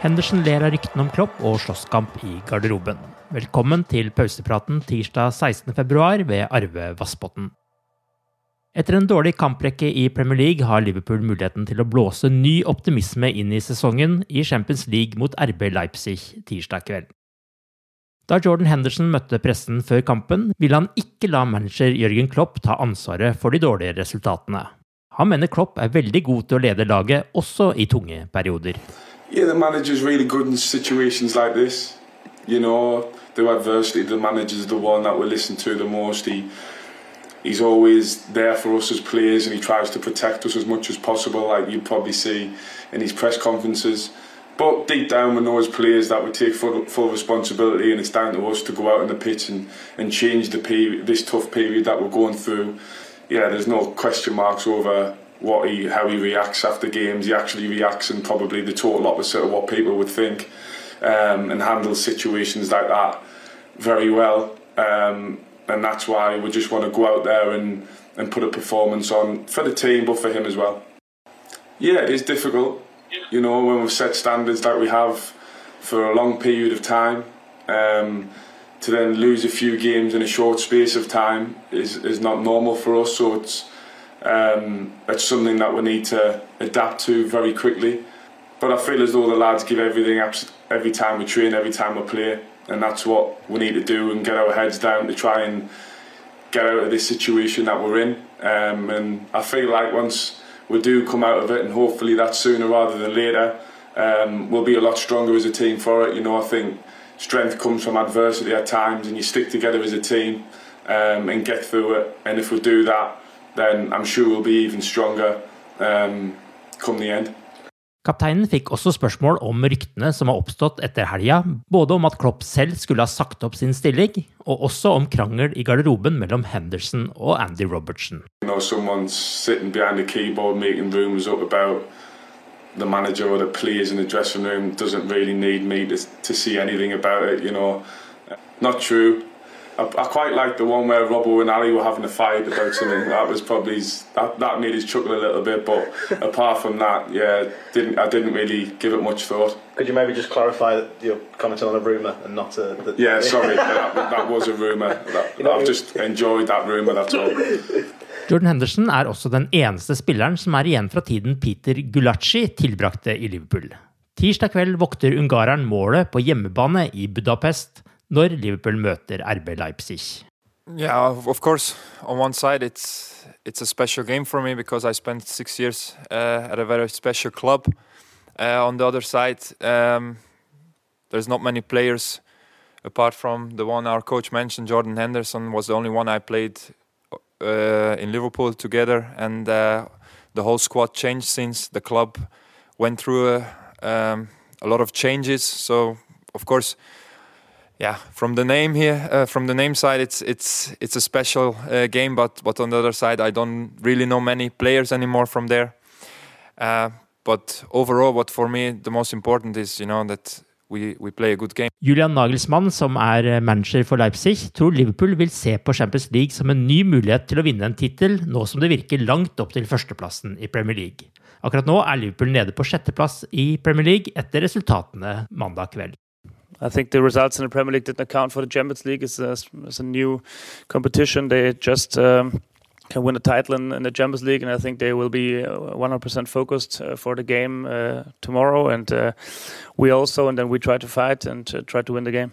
Henderson ler av ryktene om Klopp og slåsskamp i garderoben. Velkommen til pausepraten tirsdag 16.2 ved Arve Vassbotn. Etter en dårlig kamprekke i Premier League har Liverpool muligheten til å blåse ny optimisme inn i sesongen i Champions League mot RB Leipzig tirsdag kveld. Da Jordan Henderson møtte pressen før kampen, ville han ikke la manager Jørgen Klopp ta ansvaret for de dårlige resultatene. Han mener Klopp er veldig god til å lede laget, også i tunge perioder. Yeah, the manager's really good in situations like this. You know, through adversity, the manager's the one that we listen to the most. He he's always there for us as players, and he tries to protect us as much as possible, like you'd probably see in his press conferences. But deep down, we know as players that we take full, full responsibility, and it's down to us to go out on the pitch and, and change the period, this tough period that we're going through. Yeah, there's no question marks over what he how he reacts after games. He actually reacts in probably the total opposite of what people would think, um, and handles situations like that very well. Um, and that's why we just want to go out there and, and put a performance on for the team, but for him as well. Yeah, it is difficult. You know, when we've set standards that we have for a long period of time, um, to then lose a few games in a short space of time is, is not normal for us. So it's um, it's something that we need to adapt to very quickly. But I feel as though the lads give everything every time we train, every time we play, and that's what we need to do and get our heads down to try and get out of this situation that we're in. Um, and I feel like once we do come out of it, and hopefully that's sooner rather than later, um, we'll be a lot stronger as a team for it. You know, I think strength comes from adversity at times, and you stick together as a team um, and get through it. And if we do that, then I'm sure we'll be even stronger um, come the end. Kapteinen fikk også spørsmål om ryktene som har oppstått etter helga, både om at Klopp selv skulle ha sagt opp sin stilling, og også om krangel i garderoben mellom Henderson og Andy Robertson. You know, someone's sitting behind keyboard making rumours up about the manager or the players in the dressing room doesn't really need me to, to see anything about it, you know. Not true. I, I, quite like the one where Robbo and Ali were having a fight about something. That was probably that, that made us chuckle a little bit. But apart from that, yeah, didn't I didn't really give it much thought. Could you maybe just clarify that you're commenting on a rumor and not a? The, yeah, sorry, that, that, was a rumor. you know, I've just enjoyed that rumor. That's all. Jordan Henderson er også den eneste spilleren som er igjen fra tiden Peter Gulacsi tilbrakte i Liverpool. Tirsdag kveld vokter ungareren målet på hjemmebane i Budapest når Liverpool møter RB Leipzig. Yeah, of course. On one side, it's it's a special game for me because I spent six years uh, at a very special club. Uh, on the other side, um, there's not many players apart from the one our coach mentioned. Jordan Henderson was the only one I played uh, in Liverpool together, and uh, the whole squad changed since the club went through a, um, a lot of changes. So, of course yeah, from the name here, uh, from the name side, it's it's it's a special uh, game. But but on the other side, I don't really know many players anymore from there. Uh, but overall, what for me the most important is, you know, that we, we play a good game. Julian Nagelsmann, som er eh, manager for Leipzig, tror Liverpool vil se på Champions League som en ny mulighet til å vinne en tittel, nå som det virker langt opp til førsteplassen i Premier League. Akkurat nå er Liverpool nede på sjetteplass i Premier League etter resultatene mandag kveld. I think the results in the Premier League didn't account for the Champions League. It's a, it's a new competition. They just um, can win a title in, in, the Champions League, and I think they will be 100% uh, focused uh, for the game uh, tomorrow. And uh, we also, and then we try to fight and uh, try to win the game.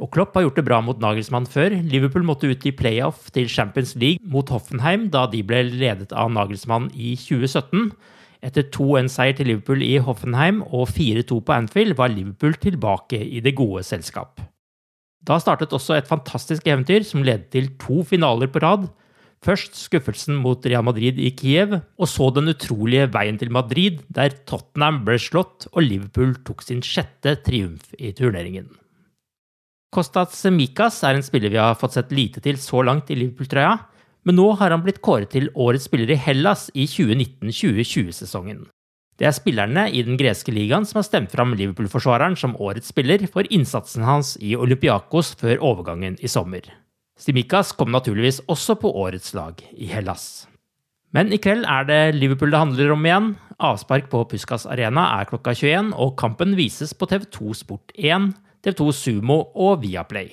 Og Klopp har gjort det bra mot Nagelsmann før. Liverpool måtte ut i playoff til Champions League mot Hoffenheim da de ble ledet av Nagelsmann i 2017. Etter 2-1-seier til Liverpool i Hoffenheim og 4-2 på Anfield var Liverpool tilbake i det gode selskap. Da startet også et fantastisk eventyr som ledet til to finaler på rad, Først skuffelsen mot Real Madrid i Kiev, og så den utrolige veien til Madrid, der Tottenham ble slått og Liverpool tok sin sjette triumf i turneringen. Kostas Mikas er en spiller vi har fått sett lite til så langt i Liverpool-trøya, men nå har han blitt kåret til årets spiller i Hellas i 2019-2020-sesongen. Det er spillerne i den greske ligaen som har stemt fram Liverpool-forsvareren som årets spiller for innsatsen hans i Olympiakos før overgangen i sommer. Stimikas kom naturligvis også på årets lag i Hellas. Men i kveld er det Liverpool det handler om igjen. Avspark på Puskas Arena er klokka 21, og kampen vises på TV2 Sport 1, TV2 Sumo og Viaplay.